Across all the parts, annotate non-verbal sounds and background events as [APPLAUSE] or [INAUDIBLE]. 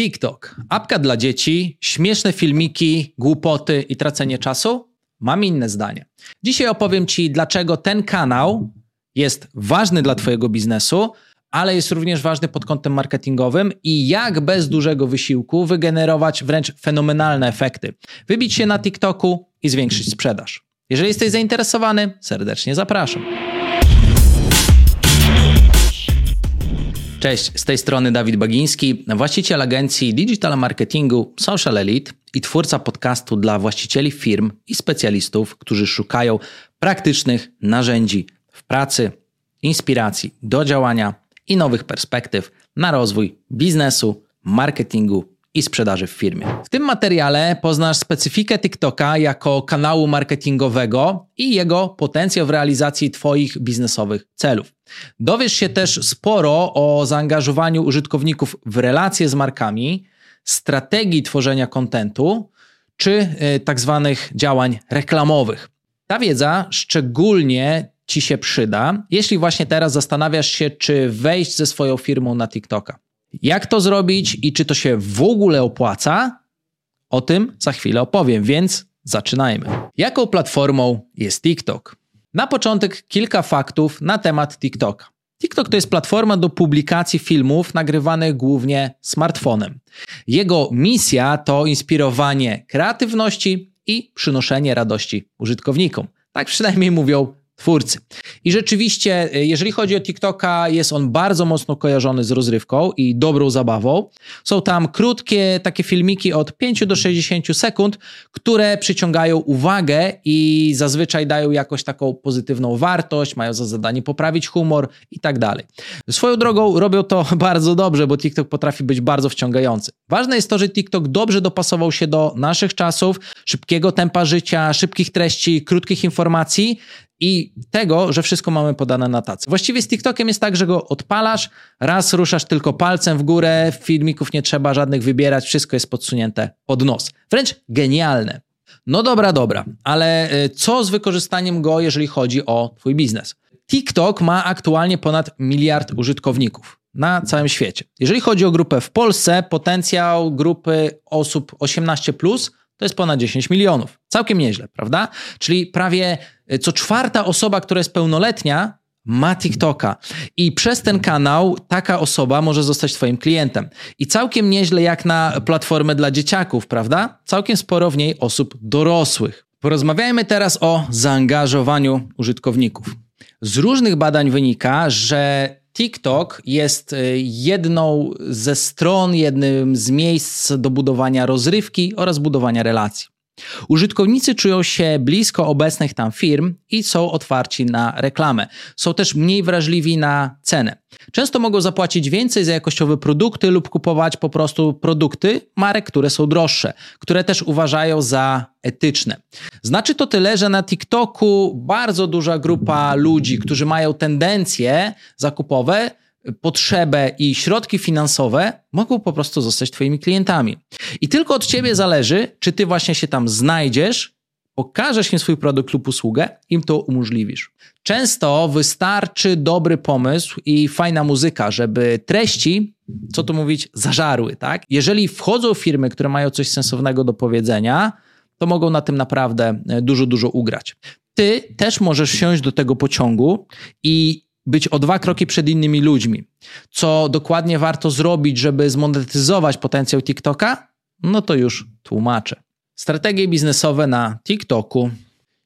TikTok. Apka dla dzieci, śmieszne filmiki, głupoty i tracenie czasu? Mam inne zdanie. Dzisiaj opowiem Ci, dlaczego ten kanał jest ważny dla Twojego biznesu, ale jest również ważny pod kątem marketingowym i jak bez dużego wysiłku wygenerować wręcz fenomenalne efekty. Wybić się na TikToku i zwiększyć sprzedaż. Jeżeli jesteś zainteresowany, serdecznie zapraszam. Cześć, z tej strony Dawid Bagiński, właściciel agencji digital marketingu Social Elite i twórca podcastu dla właścicieli firm i specjalistów, którzy szukają praktycznych narzędzi w pracy, inspiracji do działania i nowych perspektyw na rozwój biznesu, marketingu i sprzedaży w firmie. W tym materiale poznasz specyfikę TikToka jako kanału marketingowego i jego potencjał w realizacji Twoich biznesowych celów. Dowiesz się też sporo o zaangażowaniu użytkowników w relacje z markami, strategii tworzenia kontentu czy y, tak zwanych działań reklamowych. Ta wiedza szczególnie Ci się przyda, jeśli właśnie teraz zastanawiasz się, czy wejść ze swoją firmą na TikToka. Jak to zrobić i czy to się w ogóle opłaca? O tym za chwilę opowiem, więc zaczynajmy. Jaką platformą jest TikTok? Na początek kilka faktów na temat TikToka. TikTok to jest platforma do publikacji filmów nagrywanych głównie smartfonem. Jego misja to inspirowanie kreatywności i przynoszenie radości użytkownikom. Tak przynajmniej mówią twórcy. I rzeczywiście, e, jeżeli chodzi o TikToka, jest on bardzo mocno kojarzony z rozrywką i dobrą zabawą. Są tam krótkie takie filmiki od 5 do 60 sekund, które przyciągają uwagę i zazwyczaj dają jakoś taką pozytywną wartość, mają za zadanie poprawić humor i tak dalej. Swoją drogą robią to [LAUGHS] bardzo dobrze, bo TikTok potrafi być bardzo wciągający. Ważne jest to, że TikTok dobrze dopasował się do naszych czasów, szybkiego tempa życia, szybkich treści, krótkich informacji i tego, że wszystko mamy podane na tacy. Właściwie z TikTokiem jest tak, że go odpalasz, raz ruszasz tylko palcem w górę, filmików nie trzeba żadnych wybierać, wszystko jest podsunięte pod nos. Wręcz genialne. No dobra, dobra, ale y, co z wykorzystaniem go, jeżeli chodzi o Twój biznes? TikTok ma aktualnie ponad miliard użytkowników na całym świecie. Jeżeli chodzi o grupę w Polsce, potencjał grupy osób 18 plus to jest ponad 10 milionów. Całkiem nieźle, prawda? Czyli prawie e, co czwarta osoba, która jest pełnoletnia, ma TikToka. I przez ten kanał taka osoba może zostać Twoim klientem. I całkiem nieźle jak na platformę dla dzieciaków, prawda? Całkiem sporo w niej osób dorosłych. Porozmawiajmy teraz o zaangażowaniu użytkowników. Z różnych badań wynika, że TikTok jest y, jedną ze stron, jednym z miejsc do budowania rozrywki oraz budowania relacji. Użytkownicy czują się blisko obecnych tam firm i są otwarci na reklamę. Są też mniej wrażliwi na cenę. Często mogą zapłacić więcej za jakościowe produkty lub kupować po prostu produkty marek, które są droższe, które też uważają za etyczne. Znaczy to tyle, że na TikToku bardzo duża grupa ludzi, którzy mają tendencje zakupowe, potrzebę i środki finansowe mogą po prostu zostać Twoimi klientami. I tylko od Ciebie zależy, czy Ty właśnie się tam znajdziesz, pokażesz im swój produkt lub usługę, im to umożliwisz. Często wystarczy dobry pomysł i fajna muzyka, żeby treści, co tu mówić, zażarły, tak? Jeżeli wchodzą firmy, które mają coś sensownego do powiedzenia, to mogą na tym naprawdę e, dużo, dużo ugrać. Ty też możesz siąść do tego pociągu i być o dwa kroki przed innymi ludźmi. Co dokładnie warto zrobić, żeby zmonetyzować potencjał TikToka? No to już tłumaczę. Strategie biznesowe na TikToku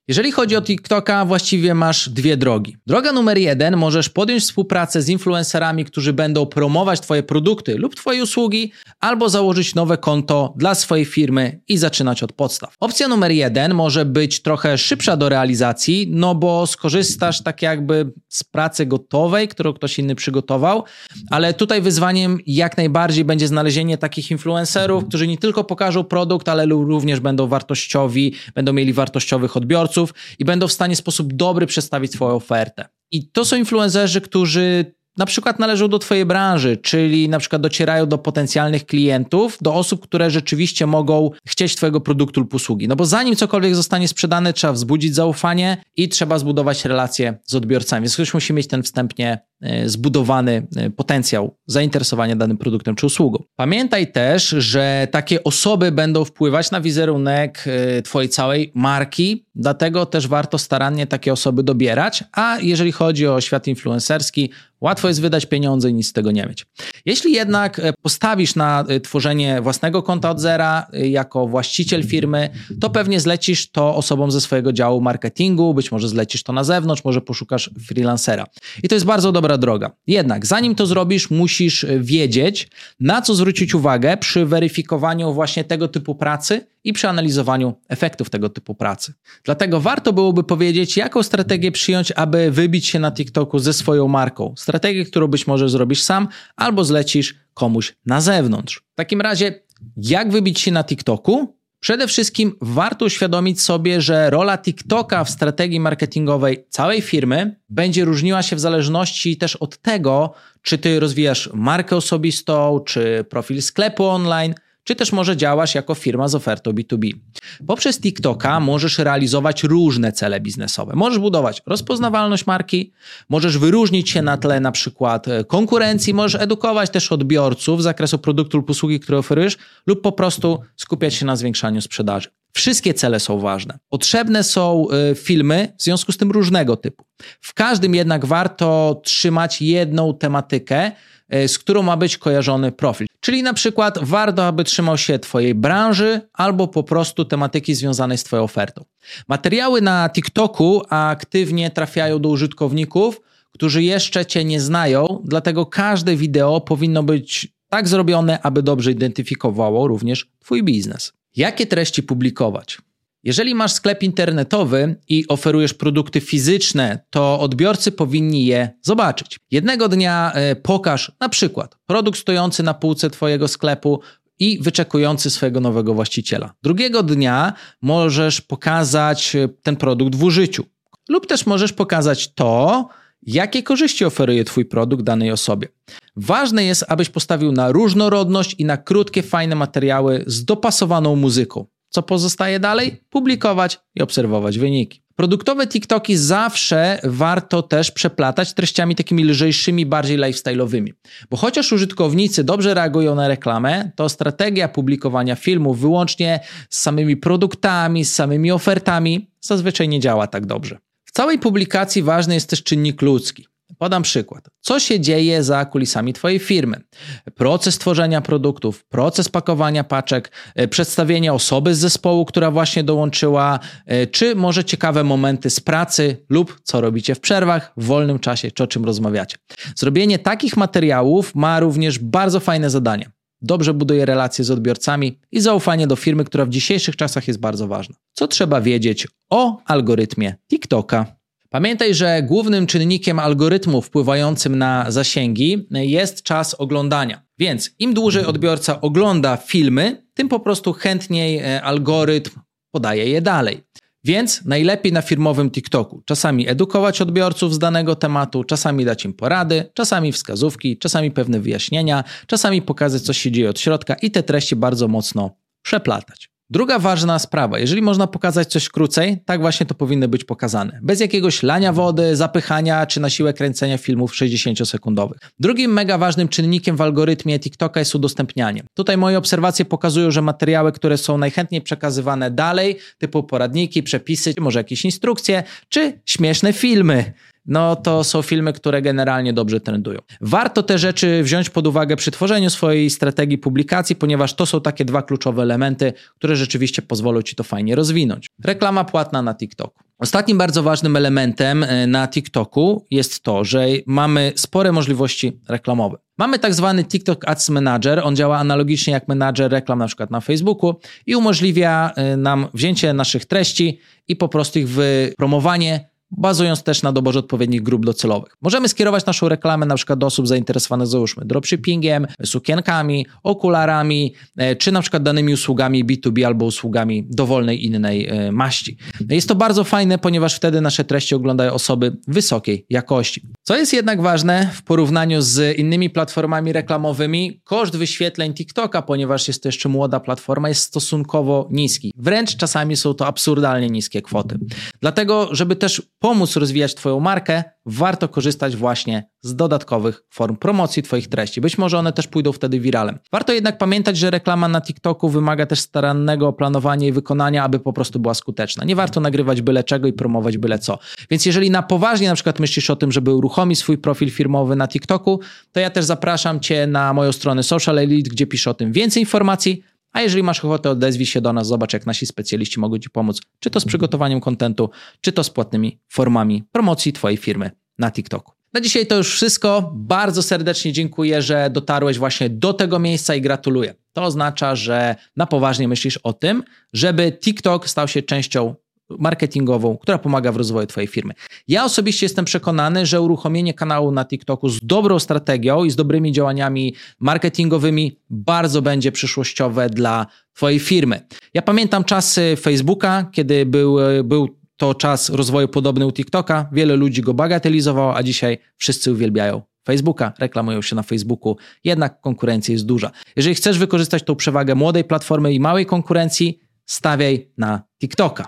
jeżeli chodzi o TikToka, właściwie masz dwie drogi. Droga numer jeden, możesz podjąć współpracę z influencerami, którzy będą promować Twoje produkty lub Twoje usługi, albo założyć nowe konto dla swojej firmy i zaczynać od podstaw. Opcja numer jeden może być trochę szybsza do realizacji, no bo skorzystasz tak jakby z pracy gotowej, którą ktoś inny przygotował, ale tutaj wyzwaniem jak najbardziej będzie znalezienie takich influencerów, którzy nie tylko pokażą produkt, ale również będą wartościowi, będą mieli wartościowych odbiorców i będą w stanie w sposób dobry przedstawić swoją ofertę. I to są influencerzy, którzy na przykład należą do Twojej branży, czyli na przykład docierają do potencjalnych klientów, do osób, które rzeczywiście mogą chcieć Twojego produktu lub usługi. No bo zanim cokolwiek zostanie sprzedane, trzeba wzbudzić zaufanie i trzeba zbudować relacje z odbiorcami. Więc ktoś musi mieć ten wstępnie zbudowany e, potencjał zainteresowania danym produktem czy usługą. Pamiętaj też, że takie osoby będą wpływać na wizerunek Twojej całej marki, dlatego też warto starannie takie osoby dobierać, a jeżeli chodzi o świat influencerski, Łatwo jest wydać pieniądze i nic z tego nie mieć. Jeśli jednak e, postawisz na e, tworzenie własnego konta od zera e, jako właściciel firmy, to pewnie zlecisz to osobom ze swojego działu marketingu, być może zlecisz to na zewnątrz, może poszukasz freelancera. I to jest bardzo dobra droga. Jednak zanim to zrobisz, musisz wiedzieć, na co zwrócić uwagę przy weryfikowaniu właśnie tego typu pracy i przy analizowaniu efektów tego typu pracy. Dlatego warto byłoby powiedzieć, jaką strategię przyjąć, aby wybić się na TikToku ze swoją marką. Strategię, którą być może zrobisz sam albo zlecisz komuś na zewnątrz. W takim razie, jak wybić się na TikToku? Przede wszystkim warto uświadomić sobie, że rola TikToka w strategii marketingowej całej firmy będzie różniła się w zależności też od tego, czy ty rozwijasz markę osobistą, czy profil sklepu online, czy też może działasz jako firma z ofertą B2B. Poprzez TikToka możesz realizować różne cele biznesowe. Możesz budować rozpoznawalność marki, możesz wyróżnić się na tle na przykład e, konkurencji, możesz edukować też odbiorców z zakresu produktu lub usługi, które oferujesz, lub po prostu skupiać się na zwiększaniu sprzedaży. Wszystkie cele są ważne. Potrzebne są e, filmy, w związku z tym różnego typu. W każdym jednak warto trzymać jedną tematykę, z którą ma być kojarzony profil. Czyli na przykład warto, aby trzymał się Twojej branży albo po prostu tematyki związanej z Twoją ofertą. Materiały na TikToku aktywnie trafiają do użytkowników, którzy jeszcze Cię nie znają, dlatego każde wideo powinno być tak zrobione, aby dobrze identyfikowało również Twój biznes. Jakie treści publikować? Jeżeli masz sklep internetowy i oferujesz produkty fizyczne, to odbiorcy powinni je zobaczyć. Jednego dnia e, pokaż na przykład produkt stojący na półce Twojego sklepu i wyczekujący swojego nowego właściciela. Drugiego dnia możesz pokazać e, ten produkt w użyciu. Lub też możesz pokazać to, jakie korzyści oferuje Twój produkt danej osobie. Ważne jest, abyś postawił na różnorodność i na krótkie, fajne materiały z dopasowaną muzyką. Co pozostaje dalej? Publikować i obserwować wyniki. Produktowe TikToki zawsze warto też przeplatać treściami takimi lżejszymi, bardziej lifestyle'owymi. Bo chociaż użytkownicy dobrze reagują na reklamę, to strategia publikowania filmów wyłącznie z samymi produktami, z samymi ofertami zazwyczaj nie działa tak dobrze. W całej publikacji ważny jest też czynnik ludzki. Podam przykład. Co się dzieje za kulisami Twojej firmy? Proces tworzenia produktów, proces pakowania paczek, e, przedstawienie osoby z zespołu, która właśnie dołączyła, e, czy może ciekawe momenty z pracy lub co robicie w przerwach, w wolnym czasie, czy o czym rozmawiacie. Zrobienie takich materiałów ma również bardzo fajne zadanie. Dobrze buduje relacje z odbiorcami i zaufanie do firmy, która w dzisiejszych czasach jest bardzo ważna. Co trzeba wiedzieć o algorytmie TikToka? Pamiętaj, że głównym czynnikiem algorytmu wpływającym na zasięgi jest czas oglądania. Więc im dłużej odbiorca ogląda filmy, tym po prostu chętniej e, algorytm podaje je dalej. Więc najlepiej na firmowym TikToku. Czasami edukować odbiorców z danego tematu, czasami dać im porady, czasami wskazówki, czasami pewne wyjaśnienia, czasami pokazać, co się dzieje od środka i te treści bardzo mocno przeplatać. Druga ważna sprawa, jeżeli można pokazać coś krócej, tak właśnie to powinno być pokazane. Bez jakiegoś lania wody, zapychania czy na siłę kręcenia filmów 60-sekundowych. Drugim mega ważnym czynnikiem w algorytmie TikToka jest udostępnianie. Tutaj moje obserwacje pokazują, że materiały, które są najchętniej przekazywane dalej, typu poradniki, przepisy, może jakieś instrukcje, czy śmieszne filmy, no to są filmy, które generalnie dobrze trendują. Warto te rzeczy wziąć pod uwagę przy tworzeniu swojej strategii publikacji, ponieważ to są takie dwa kluczowe elementy, które rzeczywiście pozwolą ci to fajnie rozwinąć. Reklama płatna na TikToku. Ostatnim bardzo ważnym elementem e, na TikToku jest to, że mamy spore możliwości reklamowe. Mamy tak zwany TikTok Ads Manager, on działa analogicznie jak menadżer reklam na przykład na Facebooku i umożliwia e, nam wzięcie naszych treści i po prostu ich promowanie bazując też na doborze odpowiednich grup docelowych. Możemy skierować naszą reklamę na przykład do osób zainteresowanych, załóżmy, dropshippingiem, sukienkami, okularami, e, czy na przykład danymi usługami B2B albo usługami dowolnej innej e, maści. Jest to bardzo fajne, ponieważ wtedy nasze treści oglądają osoby wysokiej jakości. Co jest jednak ważne w porównaniu z innymi platformami reklamowymi, koszt wyświetleń TikToka, ponieważ jest to jeszcze młoda platforma, jest stosunkowo niski. Wręcz czasami są to absurdalnie niskie kwoty. Dlatego, żeby też pomóc rozwijać Twoją markę, warto korzystać właśnie z dodatkowych form promocji Twoich treści. Być może one też pójdą wtedy wiralem. Warto jednak pamiętać, że reklama na TikToku wymaga też starannego planowania i wykonania, aby po prostu była skuteczna. Nie warto nagrywać byle czego i promować byle co. Więc jeżeli na poważnie na przykład myślisz o tym, żeby uruchomić swój profil firmowy na TikToku, to ja też zapraszam Cię na moją stronę Social Elite, gdzie piszę o tym więcej informacji, a jeżeli masz ochotę, odezwij się do nas, zobacz jak nasi specjaliści mogą Ci pomóc, czy to z przygotowaniem kontentu, czy to z płatnymi formami promocji Twojej firmy na TikToku. Na dzisiaj to już wszystko. Bardzo serdecznie dziękuję, że dotarłeś właśnie do tego miejsca i gratuluję. To oznacza, że na poważnie myślisz o tym, żeby TikTok stał się częścią marketingową, która pomaga w rozwoju Twojej firmy. Ja osobiście jestem przekonany, że uruchomienie kanału na TikToku z dobrą strategią i z dobrymi działaniami marketingowymi bardzo będzie przyszłościowe dla Twojej firmy. Ja pamiętam czasy Facebooka, kiedy był, był to czas rozwoju podobny u TikToka. Wiele ludzi go bagatelizowało, a dzisiaj wszyscy uwielbiają Facebooka, reklamują się na Facebooku, jednak konkurencja jest duża. Jeżeli chcesz wykorzystać tą przewagę młodej platformy i małej konkurencji, stawiaj na TikToka.